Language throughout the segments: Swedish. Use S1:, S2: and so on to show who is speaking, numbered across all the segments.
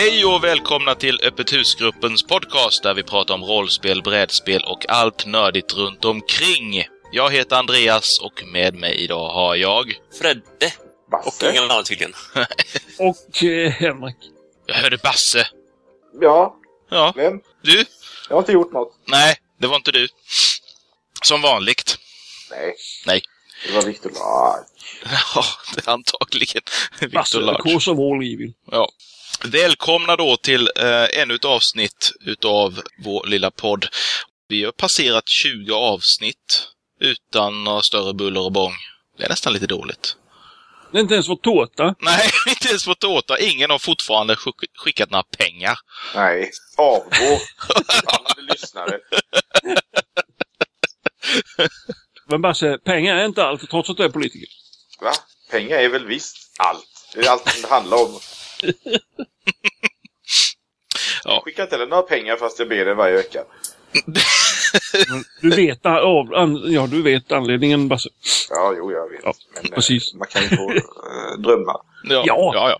S1: Hej och välkomna till Öppet husgruppens podcast där vi pratar om rollspel, brädspel och allt nördigt runt omkring. Jag heter Andreas och med mig idag har jag...
S2: Fredde.
S3: Basse?
S2: Och ingen annan tydligen.
S4: Och eh, Henrik.
S1: Jag hörde Basse.
S3: Ja,
S1: Ja,
S3: vem?
S1: du?
S3: Jag har inte gjort något.
S1: Nej, det var inte du. Som vanligt.
S3: Nej.
S1: Nej.
S3: Det var Victor Lark.
S1: Ja, det är antagligen. Victor
S4: Basse,
S1: Large.
S4: Kors of all evil.
S1: Ja. Välkomna då till eh, ännu ett avsnitt utav vår lilla podd. Vi har passerat 20 avsnitt utan några större buller och bång. Det är nästan lite dåligt.
S4: Det är inte ens vår tårta.
S1: Nej, inte ens fått åta. Ingen har fortfarande skick- skickat några pengar.
S3: Nej, avgå. Lyssnare.
S4: Men Basse, pengar är inte allt, trots att du är politiker.
S3: Va? Pengar är väl visst allt. Det är allt som det handlar om.
S1: Ja.
S3: Jag skickar inte heller några pengar fast jag ber det varje vecka.
S4: Du vet, av, an, ja, du vet anledningen, Basse.
S3: Ja, jo, jag vet.
S4: Ja,
S3: Men eh,
S4: precis.
S3: man kan ju få eh, drömma.
S1: Ja,
S4: Ja.
S1: ja, ja.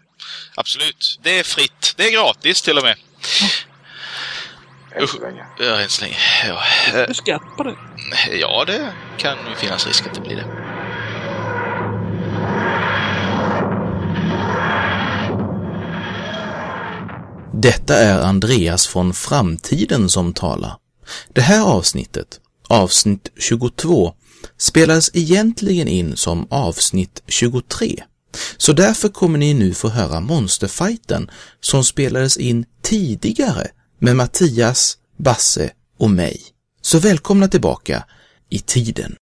S1: Absolut. Det är fritt. Det är gratis till och med.
S3: Än så länge.
S1: Ja, än så länge. Ja,
S4: Du skatt på det.
S1: ja det kan ju finnas risk att det blir det.
S5: Detta är Andreas från framtiden som talar. Det här avsnittet, avsnitt 22, spelades egentligen in som avsnitt 23. Så därför kommer ni nu få höra Monsterfighten som spelades in tidigare med Mattias, Basse och mig. Så välkomna tillbaka i tiden.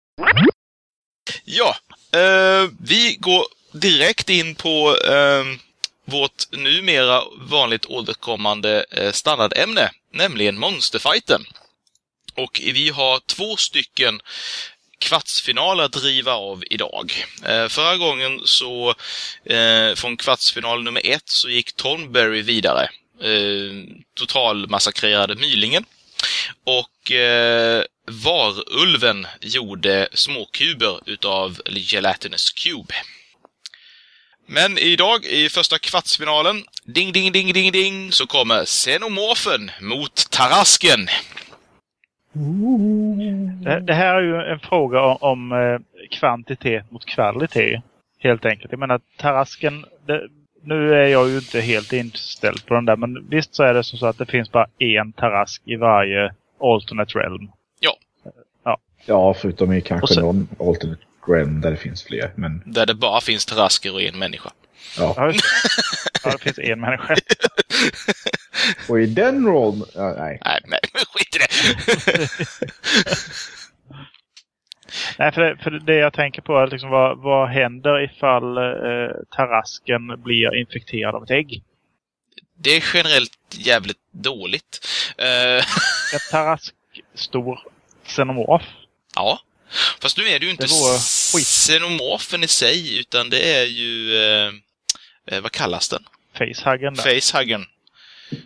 S1: Ja, eh, vi går direkt in på eh, vårt numera vanligt återkommande eh, standardämne, nämligen Monsterfighten. Och vi har två stycken kvartsfinaler att driva av idag. Eh, förra gången så, eh, från kvartsfinal nummer ett, så gick Tonberry vidare. Eh, totalmassakrerade Mylingen. Och eh, Varulven gjorde småkuber utav Gelatinous Cube. Men idag i första kvartsfinalen, ding, ding, ding, ding, ding, så kommer Xenomorfen mot Tarasken.
S6: Det, det här är ju en fråga om, om eh, kvantitet mot kvalitet. Helt enkelt. Jag menar, Tarasken, det, nu är jag ju inte helt inställd på den där, men visst så är det som så att det finns bara en Tarask i varje alternate realm.
S7: Ja, förutom i kanske
S6: sen-
S7: någon alternate realm där det finns fler. Men
S1: Där det bara finns Tarasker och en människa.
S7: ja.
S6: Ja, det. ja, det finns en människa.
S7: Och i den rollen... Ja, nej.
S1: Nej, nej, men skit i det.
S6: Nej, för det, för det jag tänker på är liksom vad, vad händer ifall eh, Tarasken blir infekterad av ett ägg?
S1: Det är generellt jävligt dåligt. Eh,
S6: En Tarask stor xenomorf.
S1: ja. Fast nu är det ju inte
S6: Det vore skit.
S1: xenomorfen i sig, utan det är ju... Eh, eh, vad kallas den?
S6: Facehuggen där.
S1: Facehuggern.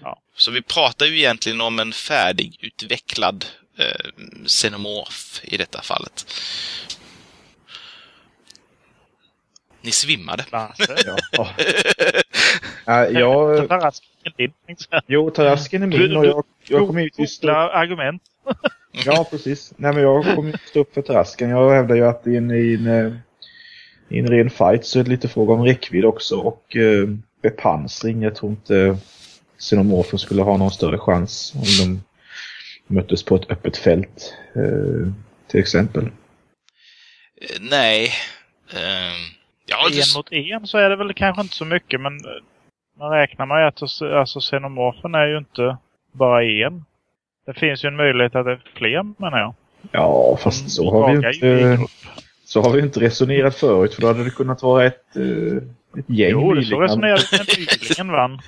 S6: Ja.
S1: Så vi pratar ju egentligen om en färdigutvecklad eh, xenomorf i detta fallet. Ni svimmade.
S6: Basse.
S7: Ja. ja. Ja, jag,
S6: Tarasken är din. säga.
S7: jo, Tarasken är
S6: Du-
S7: min och jag, jag kommer givetvis stå
S6: Googla argument.
S7: Ja, precis. Nej, men jag kommer ju stå upp för Tarasken. Jag hävdar ju att i en, i en, eh, i en ren fight så är det lite fråga om räckvidd också och eh, bepansring. Jag tror inte Xenomorfen skulle ha någon större chans om de möttes på ett öppet fält eh, till exempel.
S1: Nej. Eh, ja, det,
S6: En mot en så är det väl kanske inte så mycket men eh, man räknar med att alltså, xenomorfen är ju inte bara en. Det finns ju en möjlighet att det är fler menar jag.
S7: Ja, fast så har vi inte, så har vi inte resonerat förut för då hade det kunnat vara ett, eh, ett gäng
S6: Jo, det så resonerade vi när nyligen vann.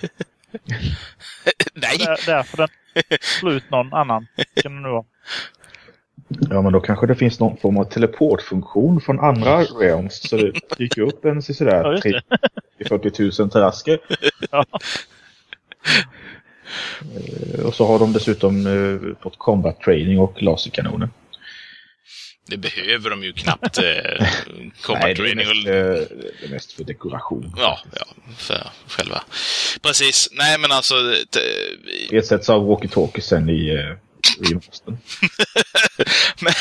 S1: nej!
S6: Där, därför den slut någon annan. Kan det nu vara.
S7: Ja, men då kanske det finns någon form av teleportfunktion från andra realms. Så det dyker upp en sådär
S6: just det.
S7: 30-40 000 terasker.
S6: Ja.
S7: Eh, Och så har de dessutom eh, fått combat training och laserkanoner.
S1: det behöver de ju knappt eh, combat
S7: Nej, det är mest, eh, det är mest för dekoration.
S1: Ja, ja, för själva. Precis. Nej, men alltså... Det,
S7: Ersätts av walkie-talkiesen i, eh, i Monstern.
S1: men,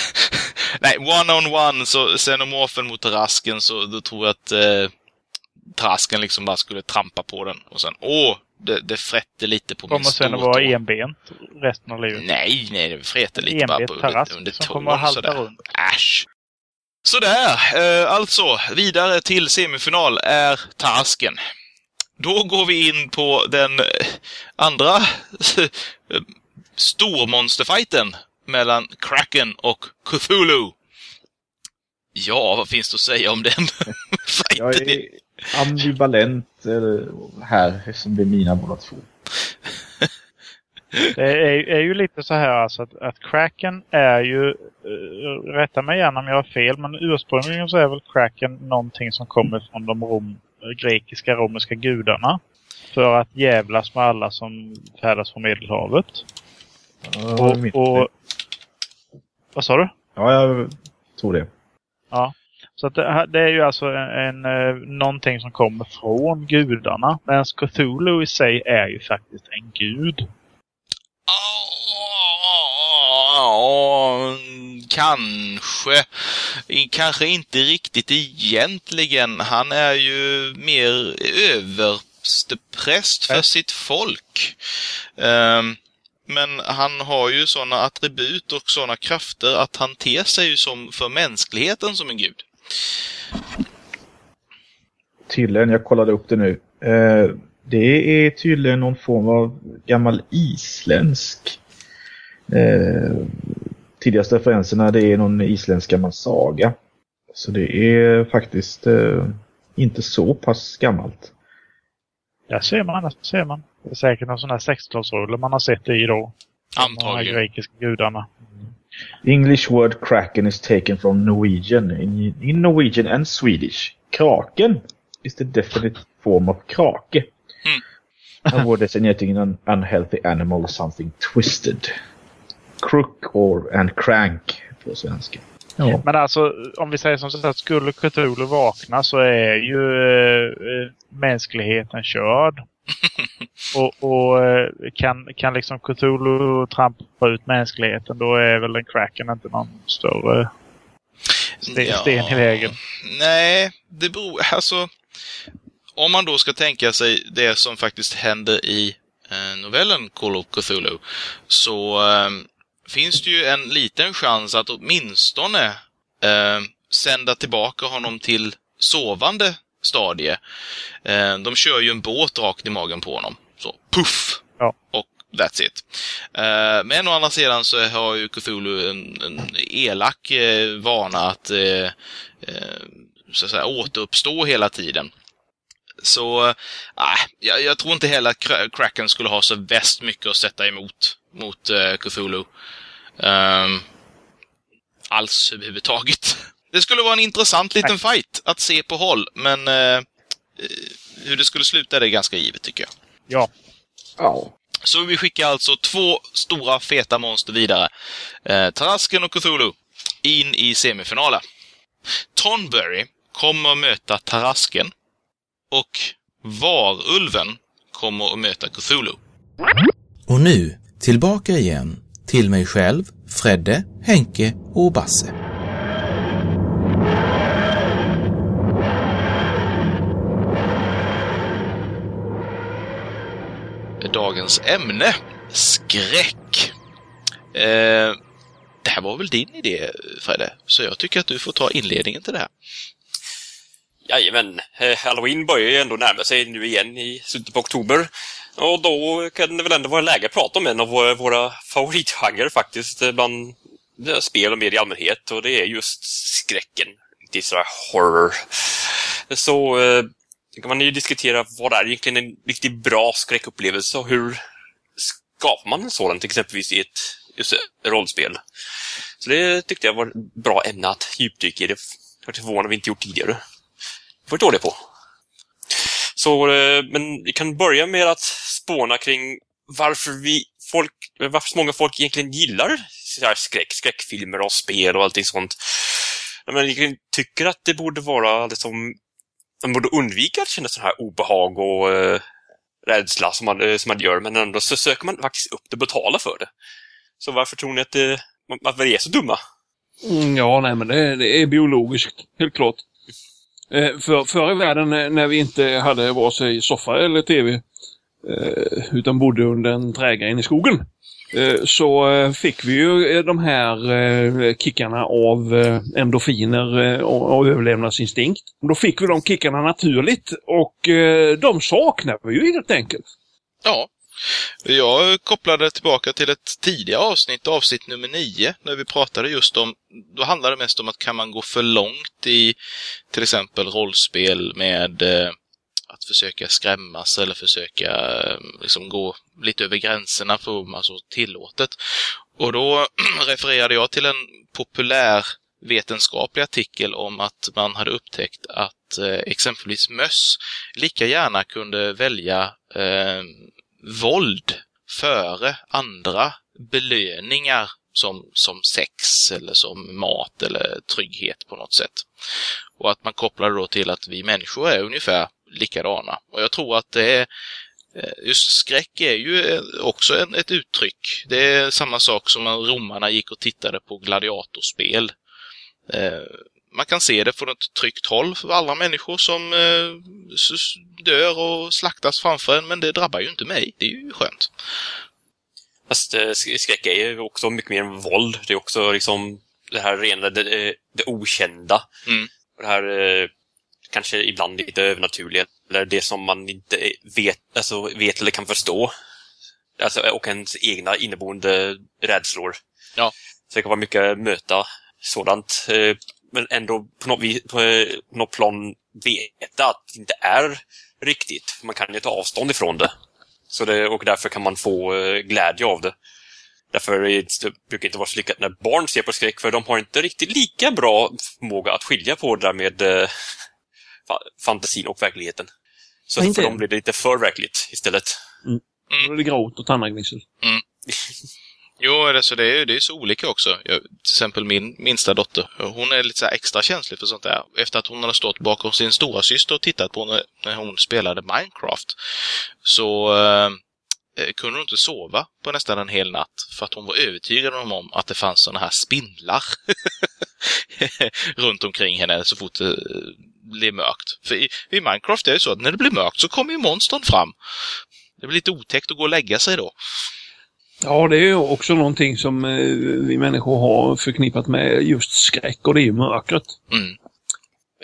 S1: nej, one-on-one, så xenomorfen mot Tarasken, så då tror jag att eh, Tarasken liksom bara skulle trampa på den. Och sen, åh, det, det frätte lite på min
S6: Kommer sen att
S1: stortå.
S6: vara enbent resten av livet.
S1: Nej, nej, det fräter lite bara
S6: Enbent
S1: på under,
S6: Tarask
S1: under
S6: som
S1: tån
S6: kommer att halta
S1: sådär.
S6: runt.
S1: Äsch! Sådär, eh, alltså vidare till semifinal är Tarasken. Då går vi in på den eh, andra eh, stormonsterfighten mellan Kraken och Cthulhu. Ja, vad finns det att säga om den
S7: Jag
S1: fighten?
S7: är ambivalent eh, här det är mina båda två.
S6: Det är, är ju lite så här alltså att, att Kraken är ju, uh, rätta mig gärna om jag har fel, men ursprungligen så är väl Kraken någonting som kommer från de rom, grekiska romerska gudarna. För att jävlas med alla som färdas på Medelhavet.
S7: Ja,
S6: Och, och, vad sa du?
S7: ja, jag tror det.
S6: Så det, det är ju alltså en, en, eh, någonting som kommer från gudarna. Medan Cthulhu i sig är ju faktiskt en gud.
S1: Ja, kanske. Kanske inte riktigt egentligen. Han är ju mer överstepräst för
S6: Ja.
S1: sitt folk. Ehm, men han har ju sådana attribut och sådana krafter att han ter sig ju som för mänskligheten som en gud.
S7: Tydligen, jag kollade upp det nu. Eh, det är tydligen någon form av gammal isländsk. Eh, tidigaste referenserna det är någon isländsk gammal saga. Så det är faktiskt eh, inte så pass gammalt.
S6: Där ser man, där ser man. Det är säkert någon sån här 60-talsrulle man har sett det i då. De
S1: Antagligen.
S6: grekiska gudarna.
S7: The English word kraken is taken from Norwegian. In, in Norwegian and Swedish, kraken is the definite form of krake.
S1: Hmm.
S7: A word designating an unhealthy animal, something twisted. Crook or and crank på svenska. Ja.
S6: Men alltså, om vi säger som så att skulle Cthulhu vakna så är ju eh, eh, mänskligheten körd. och och eh, kan, kan liksom Cthulhu trampa ut mänskligheten då är väl den cracken inte någon större sten,
S1: Ja.
S6: sten i vägen.
S1: Nej, det beror... Alltså, om man då ska tänka sig det som faktiskt händer i eh, novellen Call of Cthulhu, så eh, finns det ju en liten chans att åtminstone eh, sända tillbaka honom till sovande stadie. Eh, de kör ju en båt rakt i magen på honom. Så, puff!
S6: Ja.
S1: Och that's it. Eh, men å andra sidan så har ju Cthulhu en, en elak eh, vana att eh, eh, så att säga, återuppstå hela tiden. Så, äh, jag, jag tror inte heller att Kra- Kraken skulle ha så väst mycket att sätta emot mot uh, Cthulhu. Ehm, alls överhuvudtaget. Det skulle vara en intressant liten fight att se på håll, men eh, eh, hur det skulle sluta är det ganska givet tycker jag.
S6: Ja.
S7: ja.
S1: Så vi skickar alltså två stora feta monster vidare. Eh, Tarasken och Cthulhu in i semifinalen. Tonberry kommer att möta Tarasken och Varulven kommer att möta Cthulhu.
S5: Och nu tillbaka igen till mig själv, Fredde, Henke och Basse.
S1: Dagens ämne, skräck. Eh, det här var väl din idé, Fredde? Så jag tycker att du får ta inledningen till det här.
S2: Jajamän, eh, Halloween börjar ju ändå närma sig nu igen i slutet på oktober. Och då kan det väl ändå vara läge att prata om en av våra, våra favoritgenrer faktiskt eh, bland eh, spel och media i allmänhet och det är just skräcken. Det är sådär horror. Så eh, Sen kan man ju diskutera vad är egentligen en riktigt bra skräckupplevelse och hur skapar man en sådan till exempelvis i ett just rollspel. Så det tyckte jag var ett bra ämne att djupdyka i. Det var förvånad vi inte gjort tidigare Det var dåliga på. Så, eh, men vi kan börja med att spåna kring varför vi folk, varför så många folk egentligen gillar så här skräck, skräckfilmer och spel och allting sånt. Men jag tycker att det borde vara liksom... Man borde undvika att känna sån här obehag och eh, rädsla som man, eh, som man gör, men ändå så söker man faktiskt upp det och betalar för det. Så varför tror ni att, eh, det, att vi är så dumma?
S4: Mm, ja, nej, men det, det är biologiskt, helt klart. Eh, för, förr i världen eh, när vi inte hade vare sig soffa eller tv, eh, utan bodde under en trädgren i skogen, Eh, så eh, fick vi ju eh, de här kickarna av endorfiner och, överlevnadsinstinkt. Då fick vi de kickarna naturligt och de saknar vi ju helt enkelt.
S1: Ja. Jag kopplade tillbaka till ett tidigare avsnitt, avsnitt nummer nio, när vi pratade just om, då handlade det mest om att kan man gå för långt i till exempel rollspel med eh, att försöka skrämmas eller försöka eh, liksom gå lite över gränserna för alltså tillåtet. Och då refererade jag till en populär vetenskaplig artikel om att man hade upptäckt att eh, exempelvis möss lika gärna kunde välja eh, våld före andra belöningar som, som sex eller som mat eller trygghet på något sätt. Och att man kopplade då till att vi människor är ungefär likadana. Och jag tror att det är eh, Just skräck är ju eh, också en, ett uttryck. Det är samma sak som när romarna gick och tittade på gladiatorspel. Eh, man kan se det från ett tryggt håll för alla människor som eh, dör och slaktas framför en, men det drabbar ju inte mig. Det är ju skönt.
S2: Fast eh, sk- skräck är ju också mycket mer än våld. Det är också liksom det här rena, det, eh, det okända.
S1: Mm.
S2: Det här kanske ibland lite övernaturliga, eller det som man inte vet, alltså, vet eller kan förstå. Alltså, och ens egna inneboende rädslor.
S1: Ja.
S2: Så det kan vara mycket möta sådant. eh, Men ändå på något, vis, på något plan veta att det inte är riktigt. Man kan ju ta avstånd ifrån det. Så det, och därför kan man få eh, glädje av det. Därför är det, det brukar inte vara så lyckat när barn ser på skräck, för de har inte riktigt lika bra förmåga att skilja på det där med eh, fantasin och verkligheten. Så
S4: Ja, inte
S2: för dem blir det lite för verkligt istället.
S4: Då är det gråt och tandagnissel.
S1: Jo, det, så det, är, det är så olika också. Jag, till exempel min minsta dotter, hon är lite så här extra känslig för sånt där. Efter att hon hade stått bakom sin stora syster och tittat på när, när hon spelade Minecraft så eh, eh, kunde hon inte sova på nästan en hel natt för att hon var övertygad om, om att det fanns såna här spindlar runt omkring henne så fort det blev mörkt. För i, i Minecraft är det så att när det blir mörkt så kommer ju monstren fram. Det blir lite otäckt att gå och lägga sig då.
S4: Ja, det är ju också någonting som eh, vi människor har förknippat med just skräck och det är ju mörkret.
S1: Mm.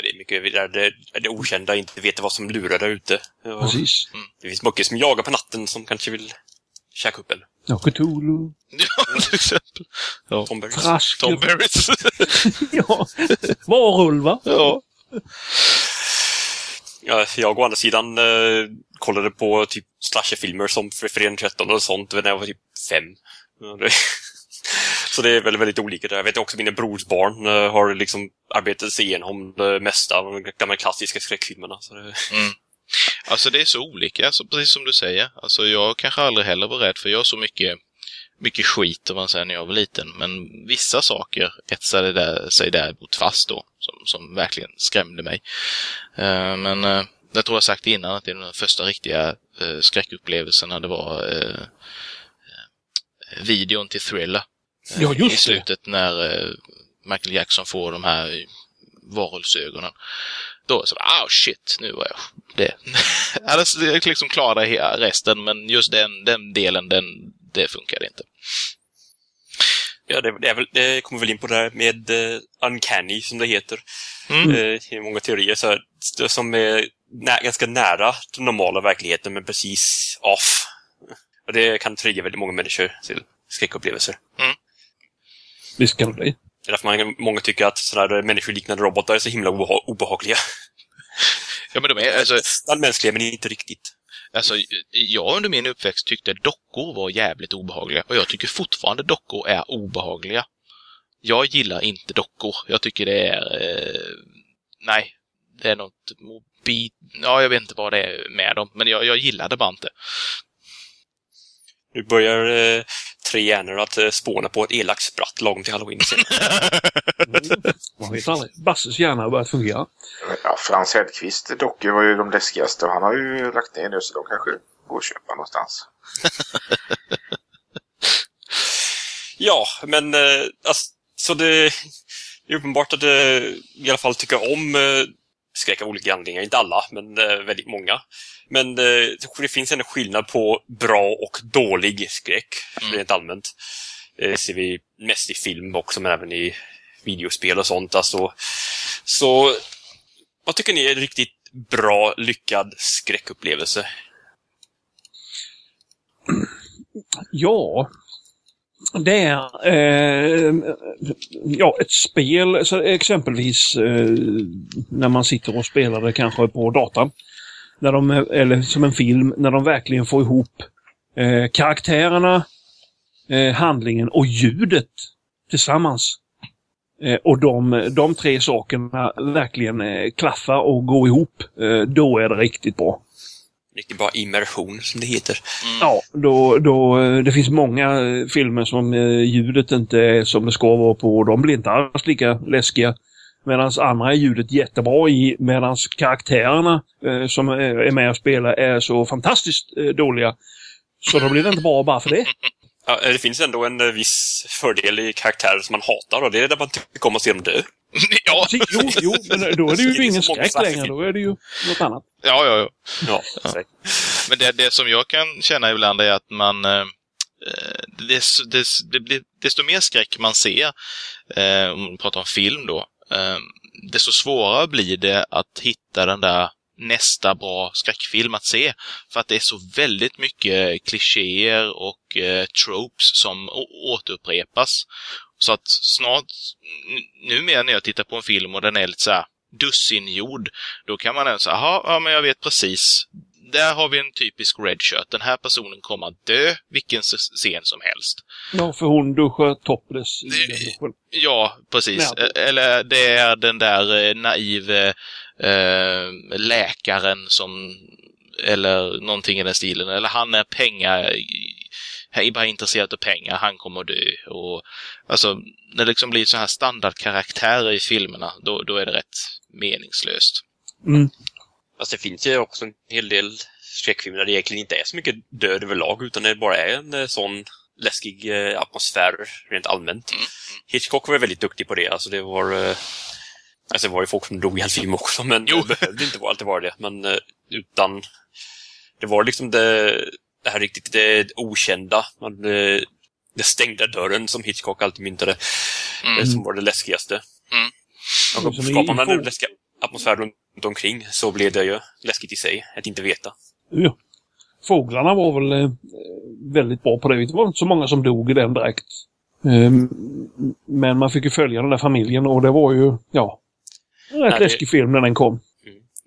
S2: Det är mycket där det, det okända, inte vet vad som lurar där ute. Och
S4: Precis.
S2: Det finns mycket som jagar på natten som kanske vill käka upp en.
S4: Ja, Cthulhu.
S1: Ja, till exempel. Ja.
S2: Tom Berries.
S4: Trask.
S1: Tom Berries.
S4: ja. Varulvar.
S1: ja.
S2: Jag å andra sidan eh, kollade på typ slasherfilmer som Fredagen 13 och sånt när jag var typ fem. Så det är väldigt, väldigt olika. Jag vet också att mina brors barn eh, har liksom arbetat sig igenom det mesta av de gamla klassiska skräckfilmerna. Så det, mm.
S1: Alltså det är så olika, alltså, precis som du säger. Alltså jag kanske aldrig heller var rädd för jag har så mycket, mycket skit om man säger när jag var liten. Men vissa saker etsade där, sig däremot fast då, som, som verkligen skrämde mig. Eh, men uh, jag tror jag sagt innan att det är den första riktiga uh, skräckupplevelsen det var uh, videon till Thriller.
S4: Ja, just
S1: I
S4: det.
S1: slutet när eh, Michael Jackson får de här varulvsögonen. Då så ah shit, nu var jag det. Jag hade liksom klarat hela resten, men just den, den delen, den, det funkade inte.
S2: ja, det, det, är väl, det kommer väl in på det här med eh, uncanny, som det heter.
S1: Mm.
S2: Eh, I många teorier. Så här, som är nä, ganska nära den normala verkligheten, men precis off. Och det kan trigga väldigt många människor till skräckupplevelser.
S4: Visst kan det bli.
S2: Det är därför man, många tycker att sådana här människoliknande robotar är så himla obeha obehagliga.
S1: Ja, men de är, alltså,
S2: Nästan mänskliga, men inte riktigt
S1: alltså, jag under min uppväxt tyckte dockor var jävligt obehagliga. Och jag tycker fortfarande dockor är obehagliga. Jag gillar inte dockor. Jag tycker det är... Eh, nej. Det är något mobil... Ja, jag vet inte vad det är med dem. Men jag, jag gillar det bara inte.
S2: Nu börjar eh, tre hjärnor att eh, spåna på ett elakt spratt lagom till halloween sen.
S4: Man vet aldrig. Basses hjärna har börjat fungera.
S7: Ja, Frans Hellqvist dockor var ju de läskigaste och han har ju lagt ner nu så de kanske går att köpa någonstans.
S2: Ja, men eh, alltså, så det är uppenbart att det i alla fall tycker om eh, skräck av olika anledningar. Inte alla, men eh, väldigt många. Men eh, det finns en skillnad på bra och dålig skräck,
S1: Mm.
S2: rent allmänt. Eh, Det ser vi mest i film också, men även i videospel och sånt. Alltså, så vad tycker ni är en riktigt bra, lyckad skräckupplevelse?
S4: Ja, det är eh, ja, ett spel, så exempelvis eh, när man sitter och spelar det kanske på datan. När de, eller som en film, när de verkligen får ihop eh, karaktärerna, eh, handlingen och ljudet tillsammans. Eh, och de, de tre sakerna verkligen eh, klaffar och går ihop. Eh, då är det riktigt bra.
S2: Riktigt bra immersion, som det heter.
S4: Ja, då, då, det finns många eh, filmer som eh, ljudet inte är som det ska vara på. och De blir inte alls lika läskiga. Medan andra är ljudet jättebra i, medan karaktärerna eh, som är är med och spelar är så fantastiskt eh, dåliga. Så då blir det inte bra bara för det.
S2: Ja, det finns ändå en eh, viss fördel i karaktärer som man hatar och det är där man tycker om att se dem dö.
S1: ja,
S4: Jo, jo, men då är det
S2: Det är
S4: ju ingen skräck längre. Då är det ju något annat.
S1: ja, ja, ja.
S2: Ja,
S1: Men det, det som jag kan känna ibland är att man... Eh, des, des, det blir, desto mer skräck man ser, eh, om man pratar om film då, eh, desto svårare blir det att hitta den där nästa bra skräckfilm att se. För att det är så väldigt mycket klichéer och eh, tropes som återupprepas. Så att snart, numera när jag tittar på en film och den är lite så här dussingjord, då kan man även säga, jaha, ja men jag vet precis. Där har vi en typisk redshirt. Den här personen kommer att dö vilken scen som helst.
S4: Ja, för hon duschar topless i
S1: Det-. Ja, precis. E- Eller det är den där eh, naive eh, läkaren som eller någonting i den stilen. Eller han är pengar han är bara intresserad av pengar, han kommer att dö. Och, alltså, när det liksom blir så här standardkaraktärer i filmerna, då, då är det rätt meningslöst.
S4: Mm.
S2: Fast det finns ju också en hel del skräckfilmer där det egentligen inte är så mycket död överlag, utan det bara är en eh, sån läskig eh, atmosfär rent allmänt. Hitchcock var väldigt duktig på det. Alltså det var... Alltså det var ju folk som dog i hans film också, men
S1: Jo.
S2: det behövde inte alltid vara det. Men eh, utan... Det var liksom det, det här riktigt det okända. Man, eh, det stängda dörren som Hitchcock alltid myntade.
S1: Mm.
S2: Som var det läskigaste.
S1: Mm.
S2: Och skapar man en läskig atmosfär runt omkring så blir det ju läskigt i sig, att inte veta.
S4: Ja. Fåglarna var väl eh, väldigt bra på det. Det var inte så många som dog i den direkt. Ehm, men man fick ju följa den där familjen och det var ju, ja, en rätt
S2: Nej, det-
S4: läskig film när den kom.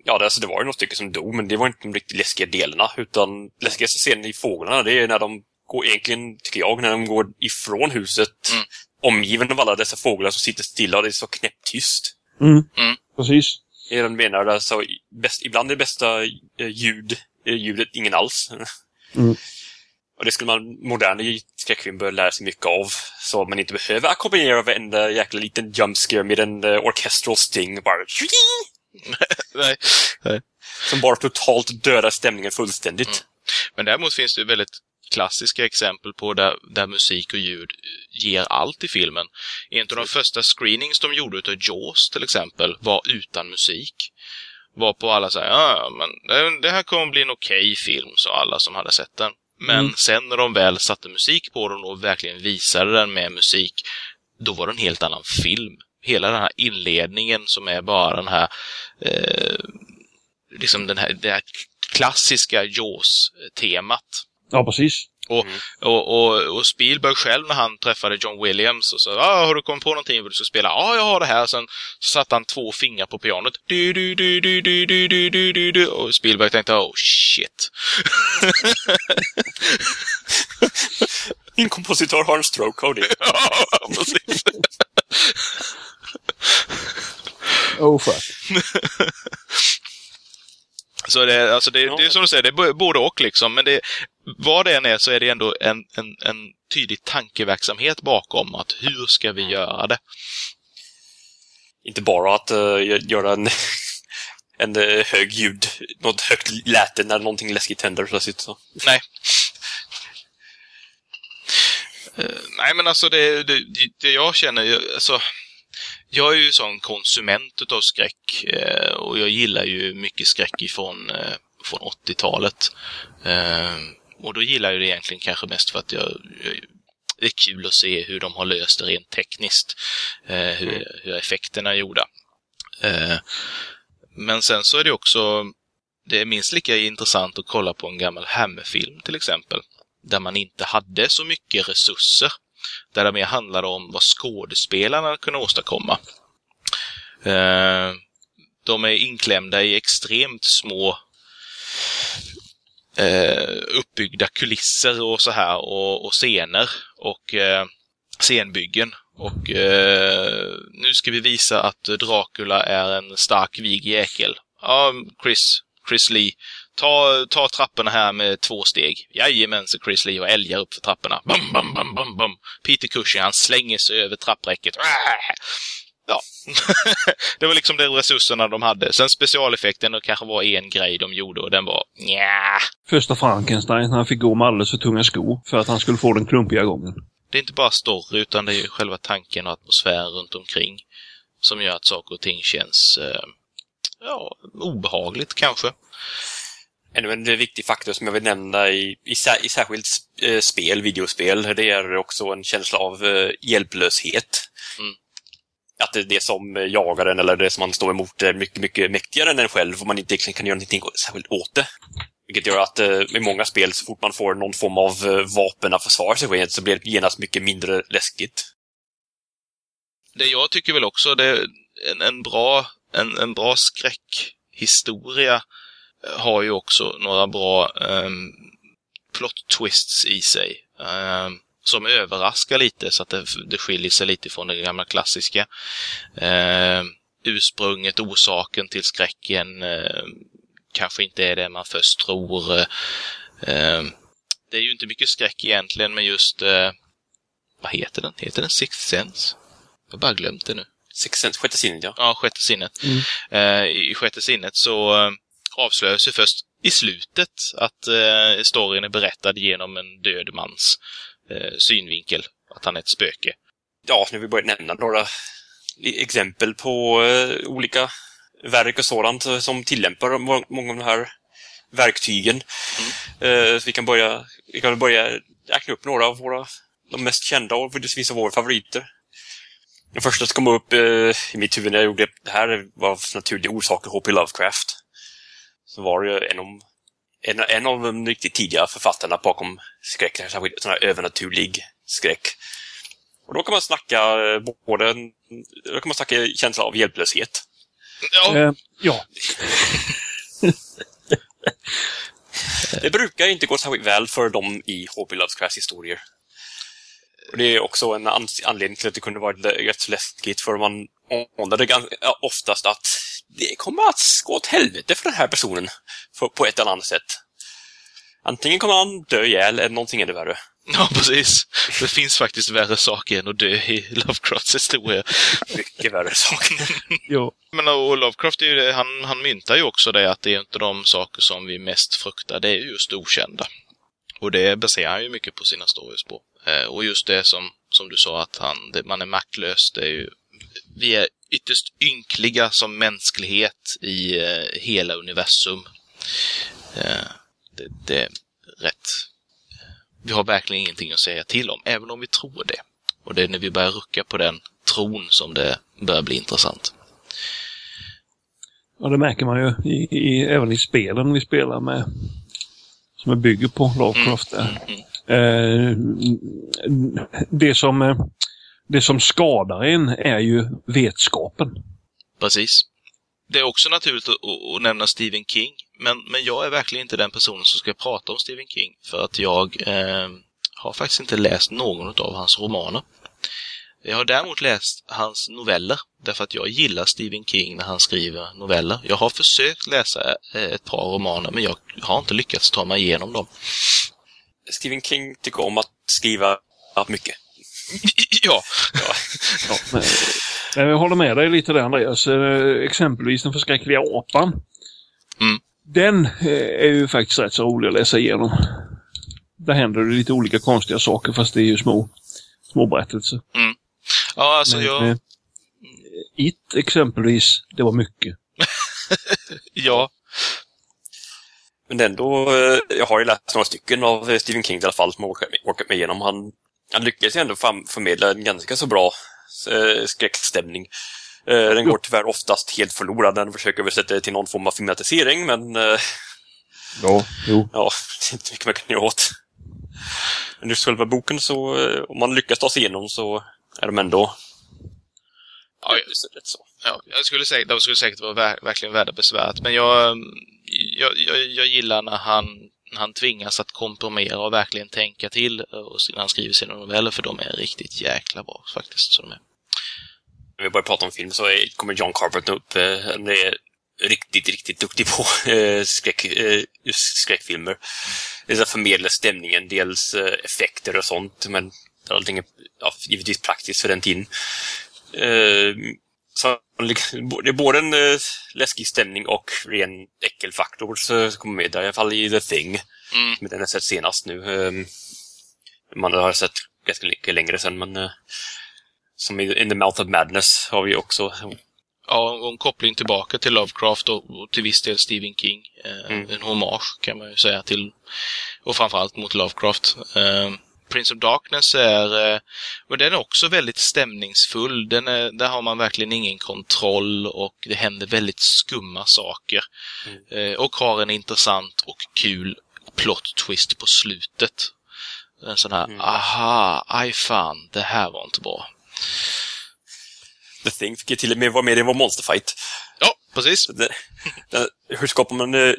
S2: Ja, det, alltså, det var ju några stycken som dog, men det var inte de riktigt läskiga delarna. Utan läskigaste scenen i Fåglarna, det är när de går, egentligen, tycker jag, när de går ifrån huset.
S1: Mm.
S2: Omgiven av alla dessa fåglar som sitter stilla och det är så knäpptyst.
S4: Mm.
S1: Mm.
S4: Precis.
S2: Det är det de menar, alltså, bäst, ibland är det bästa ljud, ljudet ingen alls.
S4: Mm.
S2: Och det skulle man moderna skräckfilm bör lära sig mycket av. Så man inte behöver ackompanjera varenda jäkla liten jumpscare med en uh, orchestral sting. Bara,
S1: Nej.
S2: som bara totalt dödar stämningen fullständigt.
S1: Mm. Men däremot finns det ju väldigt klassiska exempel på där, där musik och ljud ger allt i filmen. En av de första screenings de gjorde utav Jaws till exempel var utan musik. Var på alla säger ja men det, här kommer bli en okej film, sa alla som hade sett den. Men
S4: Mm.
S1: sen när de väl satte musik på den och verkligen visade den med musik, då var det en helt annan film. Hela den här inledningen som är bara den här eh, liksom den här, det här klassiska Jaws-temat.
S4: Ja, precis.
S1: Och,
S2: Mm.
S1: och, och, och Spielberg själv när han träffade John Williams och sa ah, har du kommit på någonting vill du ska spela? Ja, jag har det här. Sen så satte han två fingrar på pianot. Du, du, du, du, du, du, du, du, du, du. Och Spielberg tänkte oh shit.
S2: Min kompositör har en stroke av det.
S1: ja, precis.
S4: Oh fuck.
S1: Så det, alltså det,
S2: Ja.
S1: det är som du säger, det är både och liksom. Men det, vad det än är så är det ändå en, en, en tydlig tankeverksamhet bakom att hur ska vi göra det?
S2: Inte bara att uh, göra en, en eh, hög ljud, något högt läte när någonting läskigt händer plötsligt. Så.
S1: Nej. Eh, nej, men alltså det, det, det jag känner, alltså, jag är ju sån konsument utav skräck eh, och jag gillar ju mycket skräck ifrån eh, från 80-talet. Eh, och då gillar jag det egentligen kanske mest för att jag, jag det är kul att se hur de har löst det rent tekniskt. Eh, hur, hur effekterna är gjorda. Eh, men sen så är det också det är minst lika intressant att kolla på en gammal Hammer-film till exempel. Där man inte hade så mycket resurser. Där det mer handlade om vad skådespelarna kunde åstadkomma. Eh, de är inklämda i extremt små eh, uppbyggda kulisser och så här och, och scener och eh, scenbyggen. Och eh, nu ska vi visa att Dracula är en stark vig jäkel. Ja, Chris, Chris Lee, ta, ta trapporna här med två steg. Jajamän, så Chris Lee och älgar upp för trapporna. Bum, bum, bum, bum, bum. Peter Cushing, han slänger sig över trappräcket. Ja. det var liksom de resurserna de hade. Sen specialeffekten, det kanske var en grej de gjorde och den var nja.
S4: Första Frankenstein, han fick gå med alldeles för tunga skor för att han skulle få den klumpiga gången.
S1: Det är inte bara story, utan det är ju själva tanken och atmosfären runt omkring som gör att saker och ting känns eh, ja, obehagligt kanske.
S2: Ännu en viktig faktor som jag vill nämna i, i, i särskilt eh, spel, videospel, det är också en känsla av eh, hjälplöshet.
S1: Mm.
S2: Att det, det som jagar en eller det som man står emot är mycket, mycket mäktigare än en själv och man inte egentligen kan göra någonting särskilt åt det. Vilket gör att eh, i många spel, så fort man får någon form av eh, vapen att försvara sig med, så blir det genast mycket mindre läskigt.
S1: Det jag tycker väl också, det är en, en bra, en, en bra skräckhistoria har ju också några bra um, plot twists i sig. ehm, som överraskar lite så att det, det skiljer sig lite från det gamla klassiska. Ehm, ursprunget, orsaken till skräcken kanske inte är det man först tror. det är ju inte mycket skräck egentligen, men just eh, vad heter den? Heter den Sixth Sense? Jag har bara glömt det nu.
S2: Sixth Sense, sjätte sinnet, ja.
S1: Ja, sjätte sinnet.
S4: Mm.
S1: Eh, I sjätte sinnet så avslöjas ju först i slutet att eh, storyn är berättad genom en död mans eh, synvinkel. Att han är ett spöke.
S2: ja, nu vill jag börja nämna några exempel på eh, olika verk och sådant eh, som tillämpar må- många av de här verktygen. Eh, så vi kan börja, vi kan börja räkna upp några av våra, de mest kända och vissa av våra favoriter. Den första som kom upp eh, i mitt huvud när jag gjorde det här var av naturliga orsaker H.P. Lovecraft. Så var det ju en av, en, en av de riktigt tidiga författarna bakom skräck, särskilt sån här övernaturlig skräck. Och då kan man snacka eh, både då kan man snacka känsla av hjälplöshet.
S1: Ja,
S4: Eh, ja,
S2: Det brukar inte gå särskilt väl för dem i H.P. Lovecrafts historier. Och det är också en an anledning till att det kunde vara rätt så läskigt, för man anade oftast att det kommer att gå åt helvete för den här personen på ett eller annat sätt. Antingen kommer han dö ihjäl eller någonting ännu värre.
S1: ja, precis. Det finns faktiskt värre saker än att dö i Lovecrafts historia.
S2: Mycket värre saker.
S4: ja.
S1: Men och Lovecraft är ju det, han, han myntar ju också det att det är inte de saker som vi mest fruktar, det är ju just okända. Och det baserar han ju mycket på sina stories på. Eh, och just det som, som du sa, att han, det, man är maktlös, det är ju... Vi är ytterst ynkliga som mänsklighet i eh, hela universum. Eh, det, det är rätt... Vi har verkligen ingenting att säga till om, även om vi tror det. Och det är när vi börjar rucka på den tron som det börjar bli intressant.
S4: ja, det märker man ju i, i, även i spelen vi spelar med. Som bygger på Lovecraft. där.
S1: Mm.
S4: Eh, det, som, eh, det som skadar en är ju vetskapen.
S1: Precis. Det är också naturligt att, att, nämna Stephen King, men, men jag är verkligen inte den personen som ska prata om Stephen King, för att jag eh, har faktiskt inte läst någon av hans romaner. Jag har däremot läst hans noveller, därför att jag gillar Stephen King när han skriver noveller. Jag har försökt läsa eh, ett par romaner, men jag har inte lyckats ta mig igenom dem.
S2: Stephen King tycker om att skriva mycket.
S1: ja,
S4: Ja, men, men jag håller med dig lite där Andreas. Eh, Exempelvis den förskräckliga apan.
S1: Mm.
S4: Den eh, är ju faktiskt rätt så rolig att läsa igenom. Där händer det lite olika konstiga saker fast det är ju små, små berättelser.
S1: ja alltså
S4: Men,
S1: jag...
S4: eh, It exempelvis, det var mycket.
S1: Ja,
S2: Men ändå, eh, jag har ju läst några stycken av eh, Stephen King i alla fall som jag med, orkat med igenom. Han, han lyckas ju ändå förmedla en ganska så bra eh, skräckstämning. Den går tyvärr oftast helt förlorad när han försöker översätta det till någon form av filmatisering, men
S4: Ja, jo.
S2: ja, det är inte mycket man kan göra åt. Men just själva boken så, om man lyckas ta sig igenom så är de ändå
S1: Ja,
S2: rätt så.
S1: Ja, jag skulle säga, de skulle säkert vara ver verkligen värda besväret, men jag, jag, jag, jag gillar när han, när han tvingas att komprimera och verkligen tänka till och när han skriver sina noveller, för de är riktigt jäkla bra faktiskt. Så de är.
S2: När vi börjar prata om film så är, kommer John Carpenter upp. Eh, han är riktigt, riktigt duktig på eh, skräck, eh, just skräckfilmer. Det förmedlar förmedla stämningen, dels eh, effekter och sånt, men allting är ja, givetvis praktiskt för den tiden. Eh, det är både en eh, läskig stämning och ren äckelfaktor så kommer med där, i alla fall i The Thing.
S1: Mm.
S2: Som den har sett senast nu. Man har sett ganska mycket längre sen, men eh, som i In the Mouth of Madness har vi också
S1: Ja, och en koppling tillbaka till Lovecraft och, till viss del Stephen King. Eh,
S2: Mm.
S1: En hommage kan man ju säga till, och framförallt mot Lovecraft. Prince of Darkness är, eh, och den är också väldigt stämningsfull. Den är, där har man verkligen ingen kontroll och det händer väldigt skumma saker. Eh, och har en intressant och kul plot twist på slutet. En sån här,
S2: Mm.
S1: aha, aj fan, det här var inte bra.
S2: The Thing fick ju till och med vara med i vår Monsterfight.
S1: Ja, precis.
S2: Så det, det, hur skapar man eh,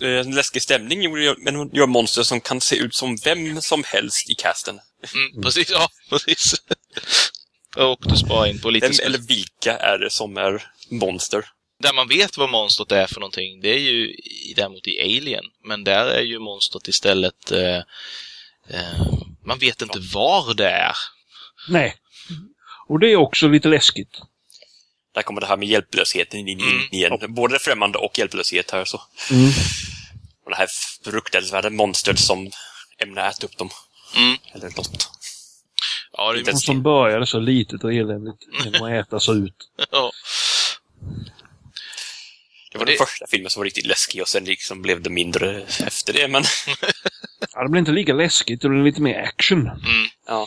S2: en läskig stämning? Men hon gör monster som kan se ut som vem som helst i casten.
S1: Mm, precis, ja, precis. Och du sparar in på lite...
S2: Vem eller vilka är det som är monster?
S1: Där man vet vad monstret är för någonting, det är ju i- däremot i Alien. Men där är ju monstret istället... Eh, eh, man vet inte var det är.
S4: Nej. Och det är också lite läskigt.
S2: Där kommer det här med hjälplösheten in, in
S1: Mm.
S2: igen. Både främmande och hjälplöshet här. Så.
S4: Mm.
S2: Och det här fruktansvärda monstret som ämnar äta upp dem.
S1: Mm.
S2: Eller något.
S1: Ja, det är,
S4: Och som började så litet och eländigt genom att äta sig ut.
S1: ja.
S2: Det var
S1: Det-
S2: den första filmen som var riktigt läskig och sen liksom blev det mindre efter det. Men
S4: Ja, det blir inte lika läskigt, det blir lite mer action.
S1: Mm.
S2: ja,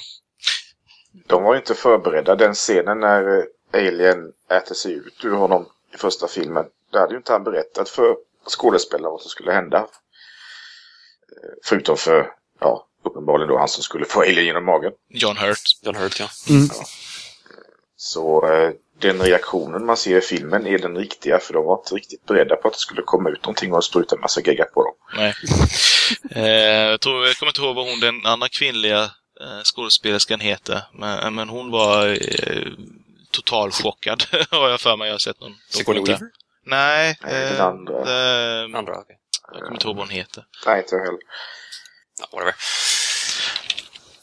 S7: De var ju inte förberedda. Den scenen när Alien äter sig ut ur honom i första filmen. Det hade ju inte han berättat för skådespelarna vad som skulle hända. Eh, Förutom för, ja, uppenbarligen då han som skulle få Alien genom magen.
S1: John Hurt.
S2: John Hurt ja.
S7: Så eh, den reaktionen man ser i filmen är den riktiga för de var inte riktigt beredda på att det skulle komma ut någonting och spruta en massa gegga på dem.
S1: Nej. Eh, jag, tror, jag kommer inte ihåg vad hon, den andra kvinnliga eh, skådespelerskan heter. Men, men hon var eh, totalchockad, har jag för mig. Jag har sett någon
S2: Sigourney
S1: dokumentär.
S2: Weaver?
S1: Nej,
S7: Nej,
S1: eh,
S7: den andra.
S1: eh,
S2: Andra, okej.
S1: jag kommer inte ihåg vad hon heter.
S7: Nej, inte jag heller.
S2: Ja, whatever.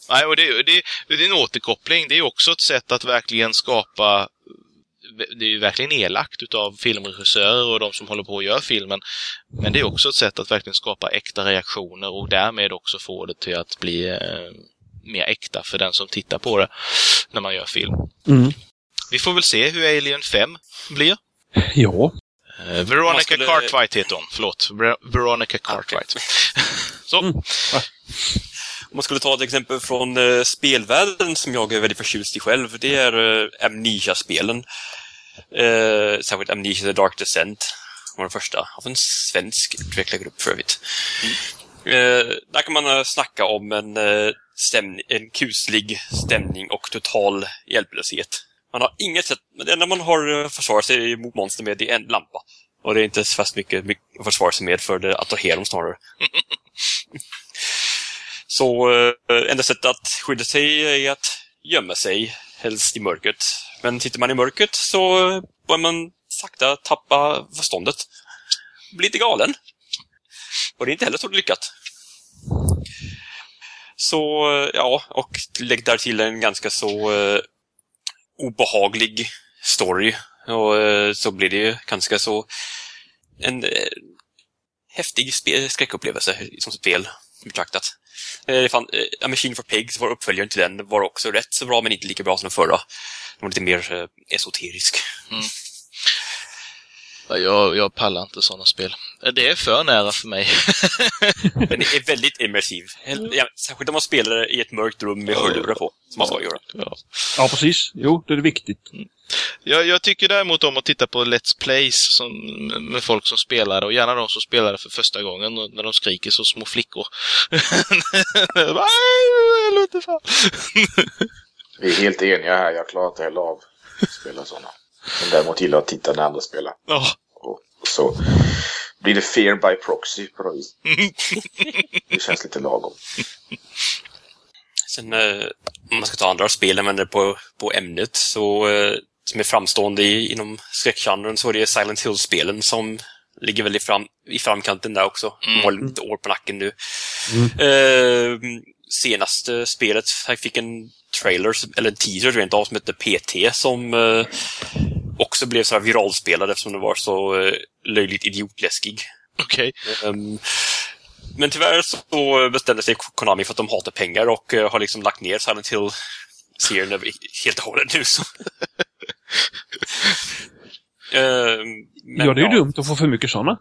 S1: Nej, och det, det, det är en återkoppling. Det är också ett sätt att verkligen skapa det är ju verkligen elakt utav filmregissörer och de som håller på att göra filmen. Men det är också ett sätt att verkligen skapa äkta reaktioner och därmed också få det till att bli eh, mer äkta för den som tittar på det när man gör film.
S4: Mm.
S1: Vi får väl se hur Alien 5 blir.
S4: Ja.
S1: Eh, Veronica
S2: skulle-
S1: Cartwright heter hon. Förlåt. Ver- Veronica Cartwright. Så.
S4: Mm.
S2: Om man skulle ta ett exempel från eh, spelvärlden som jag är väldigt förtjust i själv, det är eh, Amnesia-spelen. Eh, särskilt Amnesia The Dark Descent var den första av en svensk utvecklargrupp för övrigt. Eh, där kan man eh, snacka om en, eh, stämning, en kuslig stämning och total hjälplöshet. Man har inget sätt, men det enda man har försvarat sig mot monster med det är en lampa. Och det är inte så fast mycket, mycket att försvara sig med för det attraherar dem snarare. Så eh, enda sättet att skydda sig är att gömma sig, helst i mörkret. Men sitter man i mörkret så börjar man sakta tappa förståndet. Blir lite galen. Och det är inte heller så lyckat. Så, eh, ja, och lägg där till en ganska så eh, obehaglig story. Och eh, så blir det ju ganska så en eh, häftig skräckupplevelse som spel betraktat. Eh, fan, eh, A Machine for Pigs, var uppföljaren till den, var också rätt så bra men inte lika bra som den förra. Den var lite mer eh, esoterisk.
S1: Mm. Jag, jag pallar inte sådana spel. Det är för nära för mig.
S2: Den är väldigt immersiv. Ja, särskilt om man spelar i ett mörkt rum med hörlurar på, som man ska göra.
S1: ja.
S4: Ja, precis. Jo, det är viktigt.
S1: jag, jag tycker däremot om att titta på Let's Plays som, med folk som spelar och gärna de som spelar det för första gången och när de skriker så små flickor.
S7: Vi är helt eniga här. Jag klarar inte heller av att spela sådana. Men däremot gillar att titta när andra spelar.
S1: Ja.
S7: Och så blir det fear by proxy på något vis. Det känns lite lagom.
S2: Sen, eh, om man ska ta andra spel än vänder på, på ämnet, så eh, som är framstående i, inom skräckgenren så är det Silent Hill-spelen som ligger väl i, fram, i framkanten där också. De har lite år på nacken nu. Eh, senaste spelet, jag fick en trailer, eller en teaser rent av, som hette PT, som eh, också blev så här viralspelad eftersom den var så eh, löjligt idiotläskig.
S1: Okej.
S2: Ehm, men tyvärr så bestämde sig Konami för att de hatar pengar och eh, har liksom lagt ner Silent Hill-serien över- helt och hållet nu. Så. Men
S4: ja, det är ju dumt att få för mycket sådana.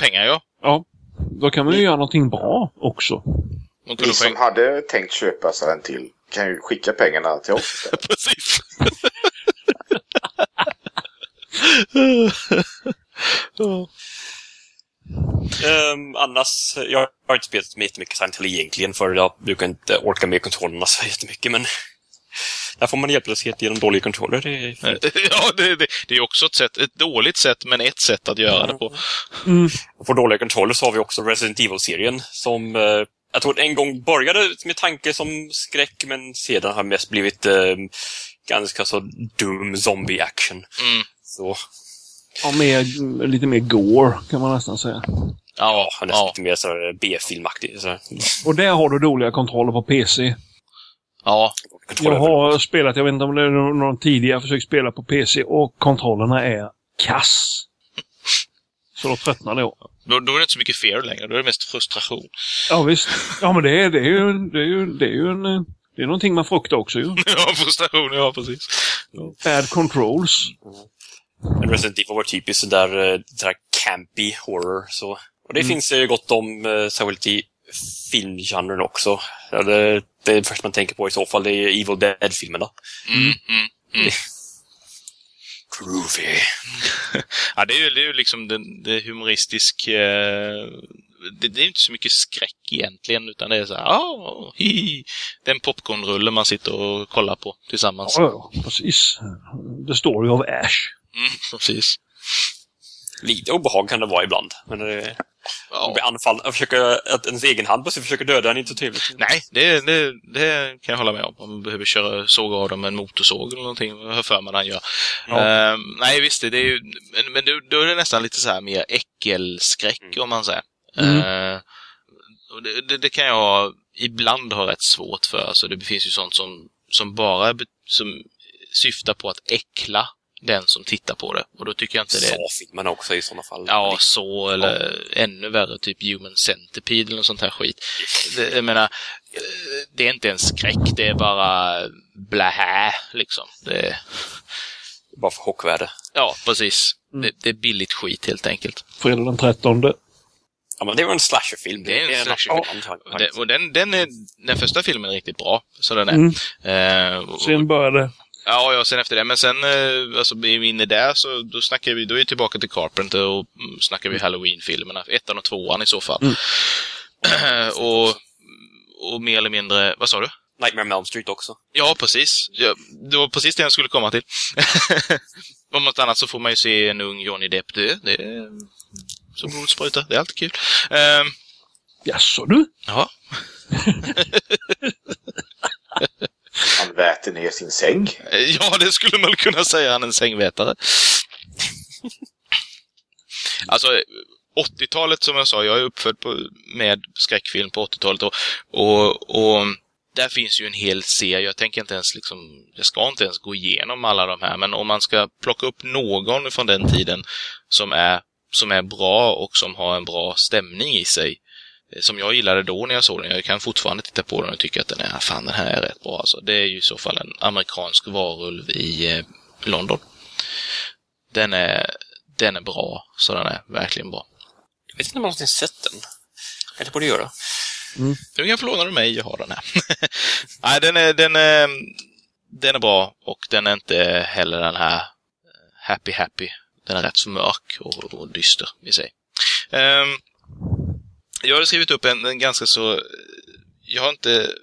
S1: Pengar, ja.
S4: Ja. Då kan man ju göra någonting bra också.
S7: Ni som hade tänkt köpa sig en till kan ju skicka pengarna till oss.
S1: Precis. Ja.
S2: Ehm, annars, jag har inte spelat med jättemycket Silent Hill egentligen för jag brukar inte orka med kontrollerna så jättemycket men där får man hjälplöshet genom dåliga kontroller. Det är
S1: ja, det, det, det är också ett, sätt, ett dåligt sätt, men ett sätt att göra det på.
S2: Och för dåliga kontroller så har vi också Resident Evil-serien som eh, jag tror en gång började med tanke som skräck men sedan har mest blivit eh, ganska så dum zombie-action.
S1: Mm.
S2: Så
S4: Ja, mer, lite mer gore kan man nästan säga.
S1: Ja,
S2: nästan
S1: ja,
S2: lite mer så här B-filmaktig. Så här.
S4: Och där har du dåliga kontroller på PC.
S1: ja.
S4: Jag har spelat, jag vet inte om det är någon tidigare försökt spela på PC och kontrollerna är kass. Så då tröttnade jag.
S1: Då, då är det inte så mycket fear längre, då är det mest frustration.
S4: Ja visst. Ja men det är, det är ju, det är ju, det är ju en, det är någonting man fruktar också ju.
S1: ja, frustration, ja precis.
S4: Bad controls.
S2: Men Resident Evil var typiskt sådär, eh, sådär campy horror. Så. Och det finns ju gott om, eh, särskilt i filmgenren också. Ja, det, det är först man tänker på i så fall, det är Evil Dead-filmerna.
S1: Mm, mm.
S2: Groovy.
S1: Ja, det är ju, det är ju liksom det, det humoristisk... Eh, det, det är inte så mycket skräck egentligen, utan det är så här, ah. Det är en popcornrulle man sitter och kollar på tillsammans.
S4: Ja, ja, precis. The Story of Ash.
S1: Mm, precis.
S2: Lite obehag kan det vara ibland. Men det,
S1: Ja.
S2: anfall, att försöka, att ens egen hand plötsligt försöker döda en är inte så trevligt.
S1: Nej, det, det, det kan jag hålla med om. Om man behöver köra, såga av dem med en motorsåg eller någonting. Har för mig han gör.
S4: Ja.
S1: Eh, nej, visst, det, det är ju... Men, men då, då är det nästan lite så här mer äckelskräck, om man säger.
S4: Mm.
S1: Och det, det, det kan jag ibland ha rätt svårt för. Alltså, det finns ju sånt som, som bara som syftar på att äckla den som tittar på det. Och då tycker jag inte det...
S2: Sa-filmerna också i sådana fall.
S1: Ja, så eller ännu värre, typ Human Centipede eller något sånt här skit. Det, jag menar, det är inte en skräck, det är bara blähä, liksom. Det,
S2: Bara för chockvärde.
S1: ja, precis. Det, det är billigt skit helt enkelt.
S4: Fredag den 13.
S2: Ja, men det var en slasherfilm.
S1: Det är en slasherfilm.
S2: slasherfilm.
S1: Och, det, och den, den, är, den första filmen är riktigt bra, så den är.
S4: Mm.
S1: Eh, och,
S4: Sen började
S1: Ja, ja, sen efter det. Men sen, eh, alltså, är vi inne där så då snackar vi, då är vi tillbaka till Carpenter och mm, snackar vi Halloween-filmerna. Ettan och tvåan i så fall. och, och mer eller mindre, vad sa du?
S2: Nightmare on Elm Street också.
S1: Ja, precis. Ja, det var precis det jag skulle komma till. Om något annat så får man ju se en ung Johnny Depp dö. Det är så blodet sprutar. Det är alltid kul. Um,
S4: Jaså du?
S1: ja.
S7: Han väter ner sin säng.
S1: Eh, ja, det skulle man kunna säga. Han är en sängvätare. alltså, 80-talet som jag sa, jag är uppfödd på, med skräckfilm på 80-talet och, och, och där finns ju en hel serie. Jag tänker inte ens liksom, jag ska inte ens gå igenom alla de här, men om man ska plocka upp någon från den tiden som är, som är bra och som har en bra stämning i sig, som jag gillade då när jag såg den. Jag kan fortfarande titta på den och tycka att den är, fan den här är rätt bra alltså. Det är ju i så fall en amerikansk varulv i eh, London. Den är, den är bra, så den är verkligen bra.
S2: Jag vet inte om jag någonsin sett den. Kanske borde göra.
S1: Nu kan få låna du mig, jag har den här. Nej, den är, den, är, den är bra och den är inte heller den här eh, happy happy. Den är rätt så mörk och, och dyster i sig. Um, jag har skrivit upp en, en ganska så... Jag har inte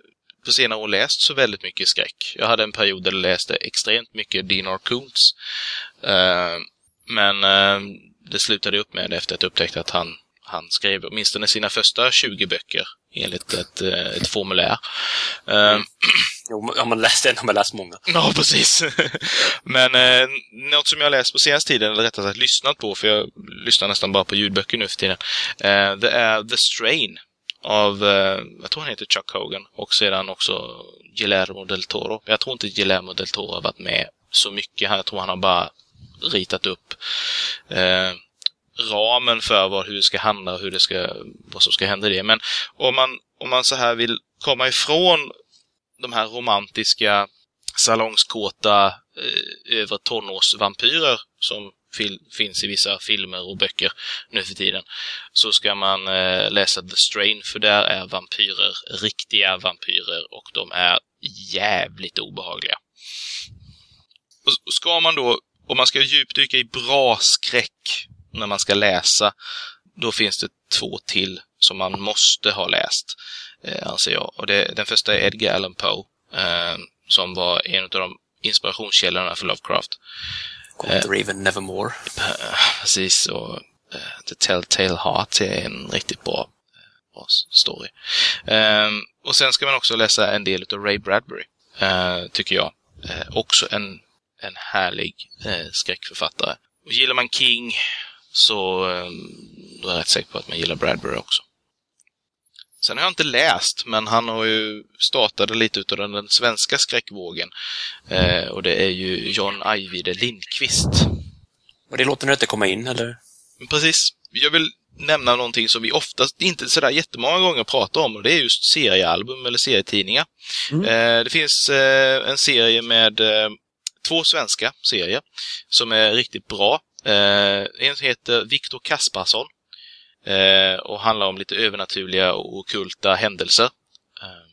S1: på senare år läst så väldigt mycket skräck. Jag hade en period där jag läste extremt mycket Dean R. Koontz. Uh, men uh, det slutade upp med efter att jag upptäckte att han, han skrev åtminstone sina första 20 böcker enligt ett, eh, ett formulär. Uh,
S2: Jo, har man läst en har man läst många.
S1: Ja, precis. Men eh, något som jag har läst på senaste tiden, eller rättare sagt lyssnat på, för jag lyssnar nästan bara på ljudböcker nu för tiden, eh, det är The Strain av, eh, jag tror han heter Chuck Hogan, och sedan också Guillermo del Toro. Jag tror inte Guillermo del Toro har varit med så mycket här. Jag tror han har bara ritat upp eh, ramen för vad, hur det ska handla och hur det ska, vad som ska hända i det. Men om man, om man så här vill komma ifrån de här romantiska salongskåta eh, övre tonårsvampyrer som fil- finns i vissa filmer och böcker nu för tiden så ska man eh, läsa The Strain för där är vampyrer riktiga vampyrer och de är jävligt obehagliga. Och ska man då, om man ska djupdyka i bra skräck när man ska läsa, då finns det två till som man måste ha läst eh, anser jag. Och det, den första är Edgar Allan Poe, eh, som var en av de inspirationskällorna för Lovecraft.
S2: Gone the Raven Nevermore.
S1: Eh, precis, och eh, The Telltale Heart är en riktigt bra, eh, bra story. Ehm, och sen ska man också läsa en del av Ray Bradbury, eh, tycker jag. Eh, också en, en härlig eh, skräckförfattare. Och gillar man King så eh, då är jag rätt säker på att man gillar Bradbury också. Sen har jag inte läst, men han har ju startat lite utav den, den svenska skräckvågen. Eh, och det är ju John Ajvide Lindqvist.
S2: Och det låter nu inte komma in, eller?
S1: Precis. Jag vill nämna någonting som vi oftast inte sådär jättemånga gånger pratar om och det är just seriealbum eller serietidningar.
S4: Mm.
S1: Eh, det finns eh, en serie med eh, två svenska serier som är riktigt bra. Eh, en heter Viktor Kasparsson eh, och handlar om lite övernaturliga och okulta händelser. Eh,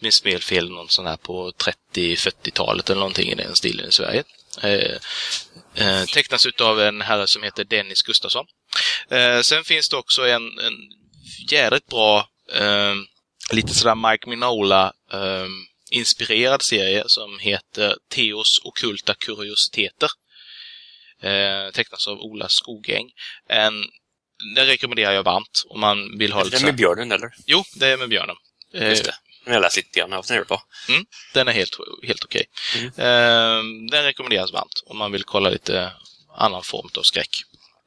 S1: minns fel fel någon sån här på 30-40-talet eller någonting i den stilen i Sverige. Eh, eh, tecknas utav en herre som heter Dennis Gustafsson. Eh, sen finns det också en, en jädrigt bra, eh, lite sådär Mike Minola eh, inspirerad serie som heter Theos okulta kuriositeter. Eh, tecknas av Ola Skogäng. En, den rekommenderar jag varmt om man vill ha lite
S2: det med björnen, eller?
S1: Jo, det är med björnen. Eh,
S2: Just det. Har jag läst lite grann av den. På.
S1: den är helt, helt okej.
S2: Mm.
S1: Eh, den rekommenderas varmt om man vill kolla lite annan form av skräck.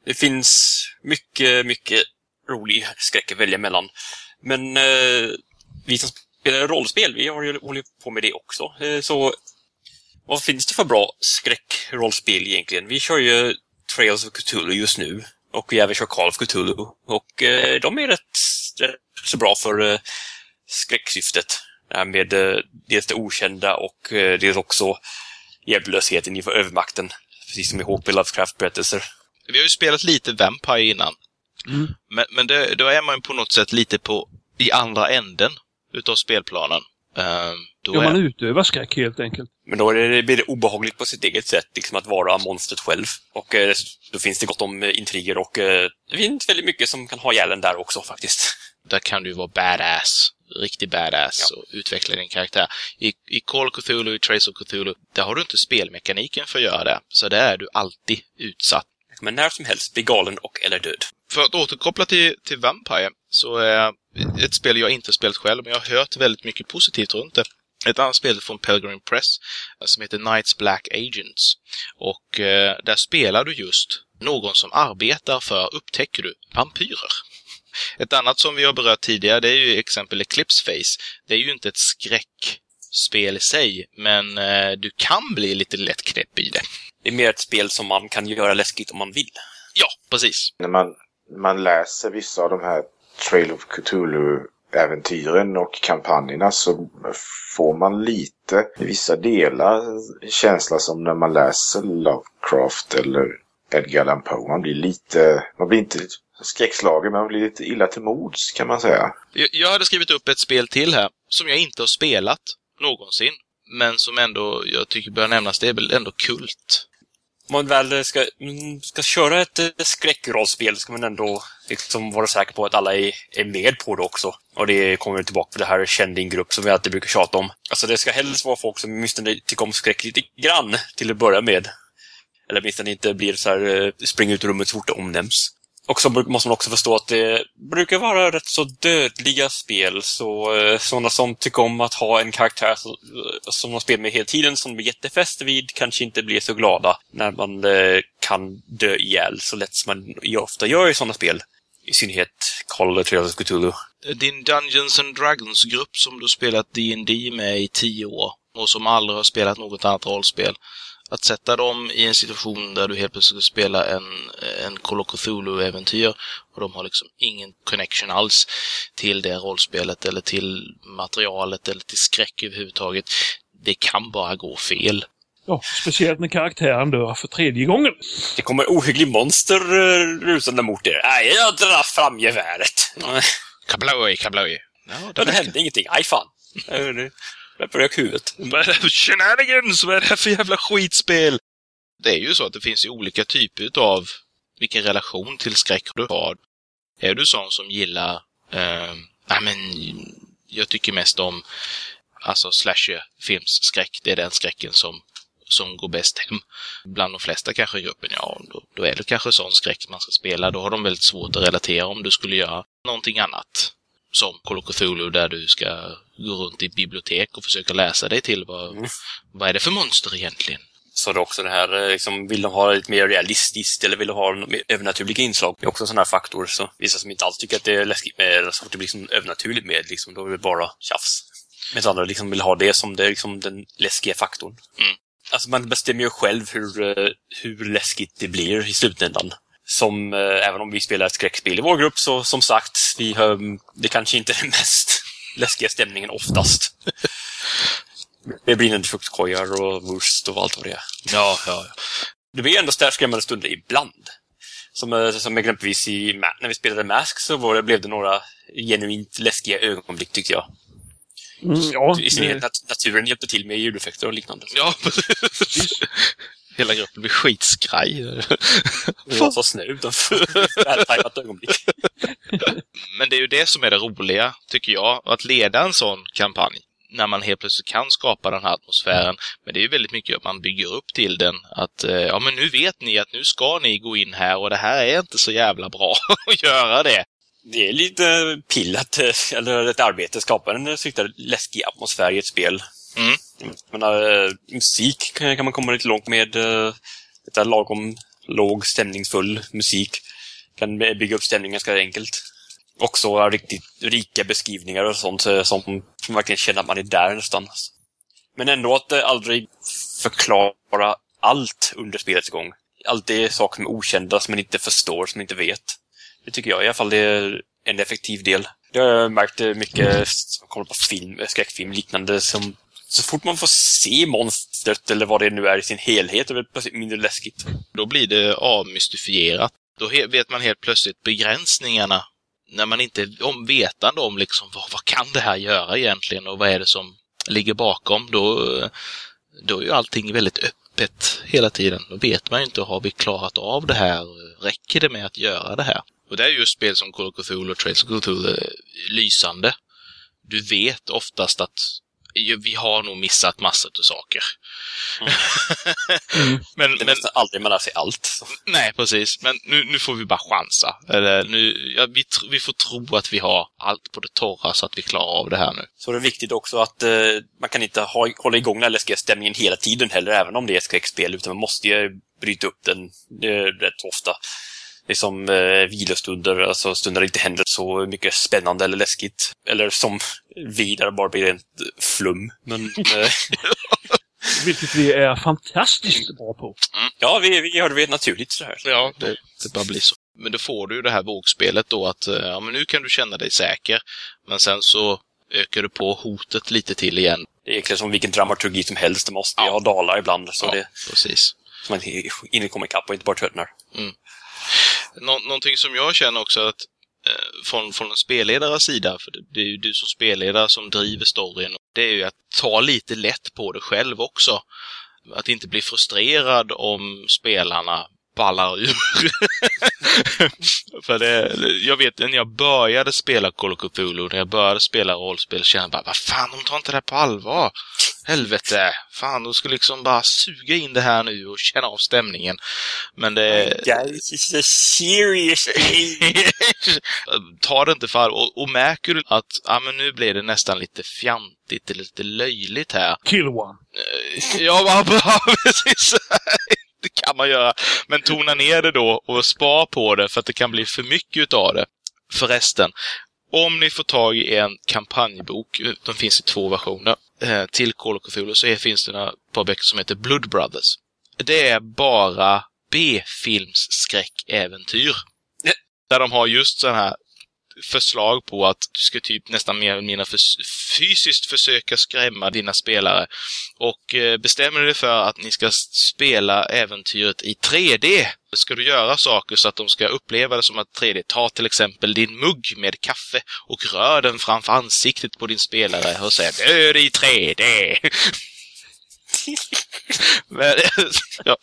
S2: Det finns mycket, mycket rolig skräck att välja mellan. Men eh, vi som spelar rollspel, vi har ju hållit på med det också. Eh, så vad finns det för bra skräckrollspel egentligen? Vi kör ju Trails of Cthulhu just nu. Och vi även kör Call of Cthulhu. Och eh, de är rätt, rätt så bra för eh, skräcksyftet. Det här med eh, dels det okända och eh, dels också hjälplösheten inför övermakten. Precis som i H.P. Lovecraft-berättelser.
S1: Vi har ju spelat lite Vampire innan.
S4: Mm.
S1: Men, men det, då är man ju på något sätt lite på i andra änden utav spelplanen. Eh, då
S4: Ja,
S1: är,
S4: man utövar skräck helt enkelt.
S2: Men då är det, blir det obehagligt på sitt eget sätt, liksom att vara monstret själv. Och eh, då finns det gott om eh, intriger och eh, det finns väldigt mycket som kan ha ihjäl där också faktiskt.
S1: där kan du vara badass. Riktig badass och utveckla din karaktär. I, I Call of Cthulhu, i Trace of Cthulhu, där har du inte spelmekaniken för att göra det. Så där är du alltid utsatt.
S2: Men när som helst bli galen och eller död.
S1: För att återkoppla till, till Vampire, så är ett spel jag inte spelat själv, men jag har hört väldigt mycket positivt runt det. Ett annat spel från Pelgrim Press som heter Knights Black Agents. Och eh, där spelar du just någon som arbetar för, upptäcker du, vampyrer. Ett annat som vi har berört tidigare, det är ju exempel Eclipse Face. Det är ju inte ett skräckspel i sig, men eh, du kan bli lite lätt knäpp i det.
S2: Det är mer ett spel som man kan göra läskigt om man vill.
S1: Ja, precis.
S7: När man, man läser vissa av de här Trail of äventyren och kampanjerna så får man lite, i vissa delar, känsla som när man läser Lovecraft eller Edgar Allan Poe. Man blir lite, man blir inte skräckslagen, men man blir lite illa till mods kan man säga.
S1: Jag, jag hade skrivit upp ett spel till här, som jag inte har spelat någonsin. Men som ändå, jag tycker bör nämnas, det är väl ändå kult.
S2: Om man väl ska, mm, ska köra ett eh, skräckrollspel ska man ändå liksom vara säker på att alla är, är med på det också. Och det kommer tillbaka på det här känn din grupp som vi alltid brukar tjata om. Alltså det ska helst vara folk som åtminstone tycker om skräck lite grann till att börja med. Eller åtminstone inte blir så här, eh, spring ut ur rummet så fort det omnämns. Och så måste man också förstå att det brukar vara rätt så dödliga spel. Så eh, sådana som tycker om att ha en karaktär som, eh, som de spelar med hela tiden, som de är jättefäst vid, kanske inte blir så glada när man eh, kan dö ihjäl så lätt som man ju ofta gör i sådana spel. I synnerhet Call of Trails of Cthulhu.
S1: Din Dungeons and Dragons-grupp som du spelat D&D med i tio år och som aldrig har spelat något annat rollspel. Att sätta dem i en situation där du helt plötsligt ska spela en, en Call of Cthulhu-äventyr och de har liksom ingen connection alls till det rollspelet eller till materialet eller till skräck överhuvudtaget. Det kan bara gå fel.
S4: Ja, speciellt när karaktären dör för tredje gången.
S2: Det kommer ohygglig monster uh, rusande mot er. Nej, jag drar fram geväret.
S1: Kabloj, kabloj. Ja,
S2: det, det hände ingenting. Aj fan. Jag rök huvudet.
S1: Shenanigans? Vad är det här för jävla skitspel? Det är ju så att det finns ju olika typer av vilken relation till skräck du har. Är du sån som gillar, eh, nej men, jag tycker mest om, alltså slasher-filmsskräck. Det är den skräcken som, som går bäst hem. Bland de flesta kanske i gruppen, ja, då, då är det kanske sån skräck man ska spela. Då har de väldigt svårt att relatera om du skulle göra någonting annat som Call Cthulhu där du ska gå runt i bibliotek och försöka läsa dig till vad, mm. vad är det för monster egentligen.
S2: Så det är också det här, liksom, vill de ha lite mer realistiskt eller vill de ha mer övernaturliga inslag? Det är också en sån här faktor. Så vissa som inte alls tycker att det är läskigt med så fort det blir liksom övernaturligt med, liksom, då är det bara tjafs. Medan andra liksom vill ha det som det liksom den läskiga faktorn.
S1: Mm.
S2: Alltså man bestämmer ju själv hur, eh, hur läskigt det blir i slutändan som, eh, även om vi spelar ett skräckspel i vår grupp, så som sagt, vi har, det kanske inte är den mest läskiga stämningen oftast. Det blir en fruktkorgar och wurst och allt vad det är.
S1: Ja, ja, ja.
S2: Det blir ändå skrämmande stunder ibland. Som, eh, som exempelvis i, när vi spelade Mask så var det, blev det några genuint läskiga ögonblick tyckte jag.
S4: Mm, ja,
S2: I synnerhet nat naturen hjälpte till med ljudeffekter och liknande.
S1: Ja, precis. Hela gruppen blir skitskraj.
S2: Var så snö utanför. Vältajmat ögonblick.
S1: Men det är ju det som är det roliga, tycker jag, att leda en sån kampanj. När man helt plötsligt kan skapa den här atmosfären. Men det är ju väldigt mycket att man bygger upp till den. Att eh, ja, men nu vet ni att nu ska ni gå in här och det här är inte så jävla bra att göra det.
S2: Det är lite pillat, eller ett arbete, skapa en riktigt läskig atmosfär i ett spel.
S1: Mm.
S2: menar, eh, musik kan man komma lite långt med. Äh, detta lagom låg, stämningsfull musik kan bygga upp stämningen ganska enkelt. Också riktigt rika beskrivningar och sånt eh, som, man verkligen känner att man är där nästan. Men ändå att äh, aldrig förklara allt under spelets gång. Alltid är saker som är okända, som man inte förstår, som man inte vet. Det tycker jag i alla fall är en effektiv del. Det har jag märkt mycket som kommer på film, skräckfilm liknande som så fort man får se monstret eller vad det nu är i sin helhet, är det plötsligt mindre läskigt.
S1: Då blir det avmystifierat. Då vet man helt plötsligt begränsningarna. När man inte är vetande om liksom, vad, vad kan det här göra egentligen och vad är det som ligger bakom, då, då är ju allting väldigt öppet hela tiden. Då vet man ju inte, har vi klarat av det här? Räcker det med att göra det här? Och det är just spel som Call of Cthulhu och Trails of Cthulhu eh, lysande. Du vet oftast att vi har nog missat massor av saker.
S4: Mm.
S1: men,
S2: Det är
S1: men,
S2: nästan aldrig man lär sig allt. Så.
S1: nej, precis. Men nu, nu får vi bara chansa. Eller nu, ja, vi, tr- vi får tro att vi har allt på det torra så att vi klarar av det här nu.
S2: Så det är viktigt också att eh, man kan inte ha, hålla igång den här läskiga stämningen hela tiden heller, även om det är ett skräckspel, utan man måste ju bryta upp den eh, rätt ofta. Liksom eh, vilostunder, alltså stunder det inte händer så mycket spännande eller läskigt. Eller som vi, där det bara blir rent flum. Men eh,
S4: Vilket vi är fantastiskt bra på.
S2: ja, vi, vi gör det naturligt så här.
S1: Ja, det, det bara blir så. Men då får du ju det här vågspelet då att eh, ja, men nu kan du känna dig säker. Men sen så ökar du på hotet lite till igen.
S2: Det är egentligen som vilken dramaturgi som helst, det måste
S1: Ja.
S2: ha dalar ibland. Så
S1: ja,
S2: det
S1: precis.
S2: så man hinner komma ikapp och inte bara tröttnar.
S1: Nå någonting som jag känner också att Eh, från, från en spelledares sida, för det, det är ju du som spelledare som driver storyn, det är ju att ta lite lätt på det själv också. Att inte bli frustrerad om spelarna ballar ur. för det, jag vet när jag började spela Call of Cthulhu, när jag började spela rollspel, kände jag bara, vad fan, de tar inte det här på allvar. Helvete! Fan, de ska liksom bara suga in det här nu och känna av stämningen. Men det...
S2: Guys, is a serious thing.
S1: Ta det inte för och, och märker du att ja, men nu blir det nästan lite fjantigt lite löjligt här.
S4: Kill one.
S1: Ja, vad bra, precis. Det kan man göra. Men tona ner det då och spar på det för att det kan bli för mycket utav det. Förresten, om ni får tag i en kampanjbok, de finns i två versioner, eh, till Call of Cthulhu så finns det ett par böcker som heter Blood Brothers. Det är bara B-filmsskräckäventyr. Där de har just sådana här förslag på att du ska typ nästan mer eller mindre fysiskt försöka skrämma dina spelare. Och eh, bestämmer du dig för att ni ska spela äventyret i 3D, ska du göra saker så att de ska uppleva det som att 3D. Ta till exempel din mugg med kaffe och rör den framför ansiktet på din spelare och säg död i 3D. Men, ja.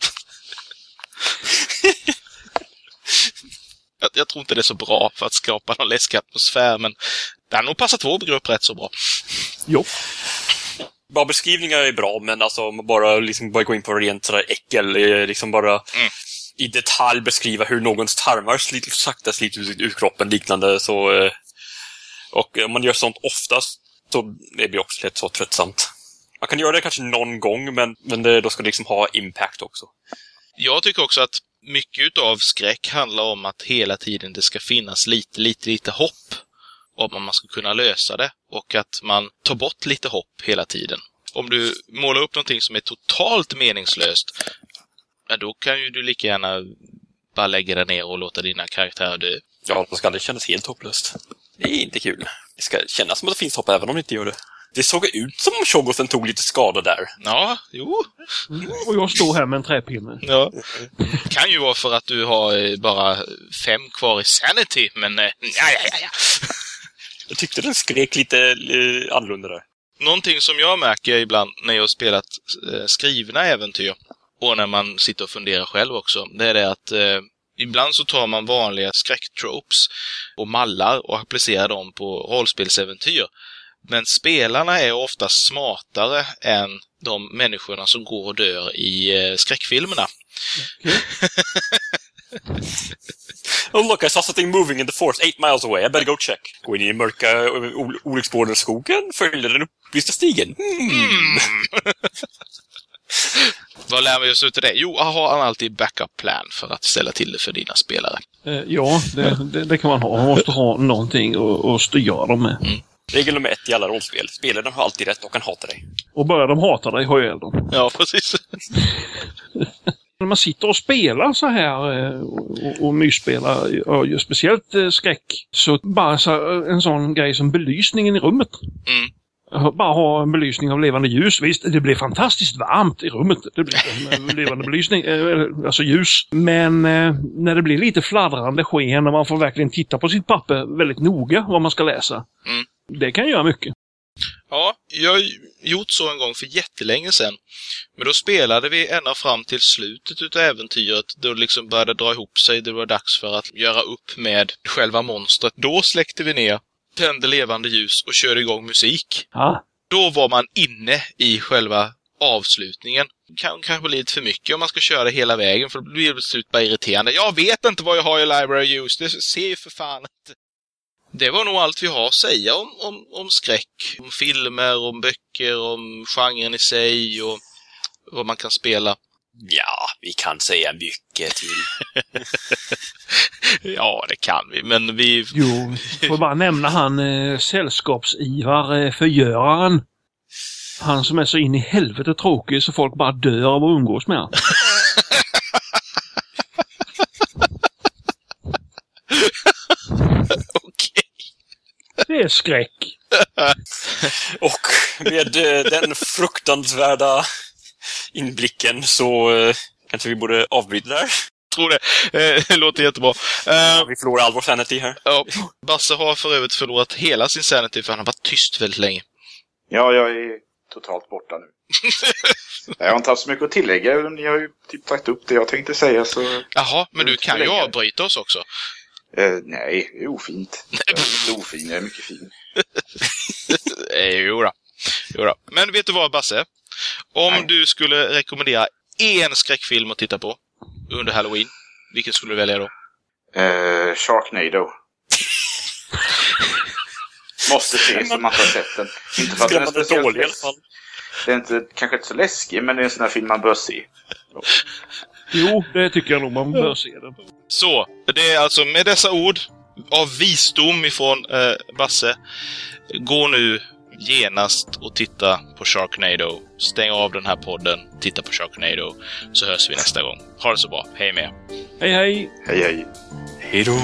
S1: jag, jag tror inte det är så bra för att skapa någon läskig atmosfär, men det har nog passat vår grupp rätt så bra.
S4: Jo.
S2: Bara beskrivningar är bra, men alltså om man bara liksom bara gå in på rent sådär äckel, eh, liksom bara
S1: Mm.
S2: i detalj beskriva hur någons tarmar sliter, sakta sliter ut ur kroppen, liknande så... eh, Och om man gör sånt oftast, så det blir också lätt så tröttsamt. Man kan göra det kanske någon gång, men, men det, då ska det liksom ha impact också.
S1: Jag tycker också att mycket utav skräck handlar om att hela tiden det ska finnas lite, lite, lite hopp om att man ska kunna lösa det och att man tar bort lite hopp hela tiden. Om du målar upp någonting som är totalt meningslöst, ja, då kan ju du lika gärna bara lägga dig ner och låta dina karaktärer dö.
S2: Ja, då ska det kännas helt hopplöst. Det är inte kul. Det ska kännas som att det finns hopp även om det inte gör det. Det såg ut som om Shogothen tog lite skada där.
S1: Ja, jo.
S4: Och jag står här med en träpinne.
S1: Ja. kan ju vara för att du har eh, bara fem kvar i Sanity, men eh, ja, ja, ja, ja.
S2: Jag tyckte den skrek lite eh, annorlunda där.
S1: Någonting som jag märker ibland när jag har spelat skrivna äventyr och när man sitter och funderar själv också, det är det att eh, ibland så tar man vanliga skräcktropes och mallar och applicerar dem på rollspelsäventyr. Men spelarna är ofta smartare än de människorna som går och dör i eh, skräckfilmerna.
S2: Oh look, I saw something moving in the forest eight miles away. I better go check. Gå in i mörka eh, ol- olycksbådade skogen, följa den upplysta stigen. Hmm.
S1: Vad lär vi oss ut av det? Jo, har han alltid backup plan för att ställa till det för dina spelare.
S4: Eh, ja, det, det, det kan man ha. Man måste ha någonting att, att styra dem med.
S2: Regel nummer ett i alla rollspel. Spelaren har alltid rätt och kan hata dig.
S4: Och börjar de hata dig, ha ihjäl dem.
S1: Ja, precis.
S4: När man sitter och spelar så här eh, och, och mysspelar, speciellt eh, skräck, så bara så, en sån grej som belysningen i rummet.
S1: Mm.
S4: Bara ha en belysning av levande ljus. Visst, det blir fantastiskt varmt i rummet. Det blir levande belysning, eh, alltså ljus. Men eh, när det blir lite fladdrande sken och man får verkligen titta på sitt papper väldigt noga vad man ska läsa.
S1: Mm.
S4: Det kan göra mycket.
S1: Ja, jag har gjort så en gång för jättelänge sedan. Men då spelade vi ända fram till slutet utav äventyret, då det liksom började dra ihop sig. Det var dags för att göra upp med själva monstret. Då släckte vi ner, tände levande ljus och körde igång musik.
S4: Ja,
S1: Då var man inne i själva avslutningen. Kan kanske bli lite för mycket om man ska köra hela vägen för då blir det slut bara irriterande. Jag vet inte vad jag har i Library Use, det ser ju för fan inte. Det var nog allt vi har att säga om, om, om skräck. Om filmer, om böcker, om genren i sig och vad man kan spela.
S2: Ja, vi kan säga mycket till.
S1: ja, det kan vi, men vi...
S4: Jo, får bara nämna han eh, sällskapsivar eh, förgöraren. Han som är så in i helvete tråkig så folk bara dör av att umgås med honom.
S1: Okej.
S4: Det är skräck.
S2: Och med eh, den fruktansvärda inblicken så eh, kanske vi borde avbryta där.
S1: tror det. Eh, det låter jättebra. Eh,
S2: Vi förlorar all vår sanity här.
S1: ja, Basse har för övrigt förlorat hela sin sanity för han har varit tyst väldigt länge.
S7: Ja, jag är totalt borta nu. jag har inte haft så mycket att tillägga. Ni har ju typ tagit upp det jag tänkte säga så...
S1: Jaha, men du kan ju avbryta oss också.
S7: Eh, nej, det är ofint. Jag är inte ofin, jag är mycket fin.
S1: Eh, jo då. jo då. Men vet du vad Basse? Om
S7: Nej.
S1: du skulle rekommendera en skräckfilm att titta på under Halloween, vilken skulle du välja då?
S7: Eh, Sharknado. Måste ses om man inte har sett den. Inte för att den är speciellt
S2: dålig i alla fall.
S7: Det är inte, kanske inte så läskig, men det är en sån här film man bör se.
S4: Jo, det tycker jag nog man bör se den.
S1: Så, det är alltså med dessa ord av visdom ifrån eh, Basse. Gå nu genast och titta på Sharknado. Stäng av den här podden, titta på Sharknado, så hörs vi nästa gång. Ha det så bra. Hej med.
S4: Hej hej!
S7: Hej, hej.
S2: Hej då!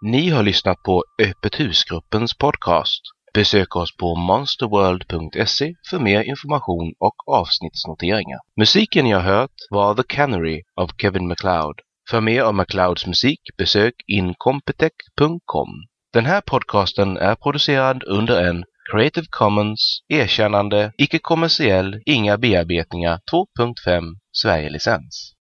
S8: Ni har lyssnat på Öppet husgruppens podcast. Besök oss på monsterworld.se för mer information och avsnittsnoteringar. Musiken ni har hört var The Canary av Kevin MacLeod. För mer av MacLeods musik besök incompetech.com. Den här podcasten är producerad under en Creative Commons erkännande, icke-kommersiell, inga bearbetningar 2.5 Sverige-licens.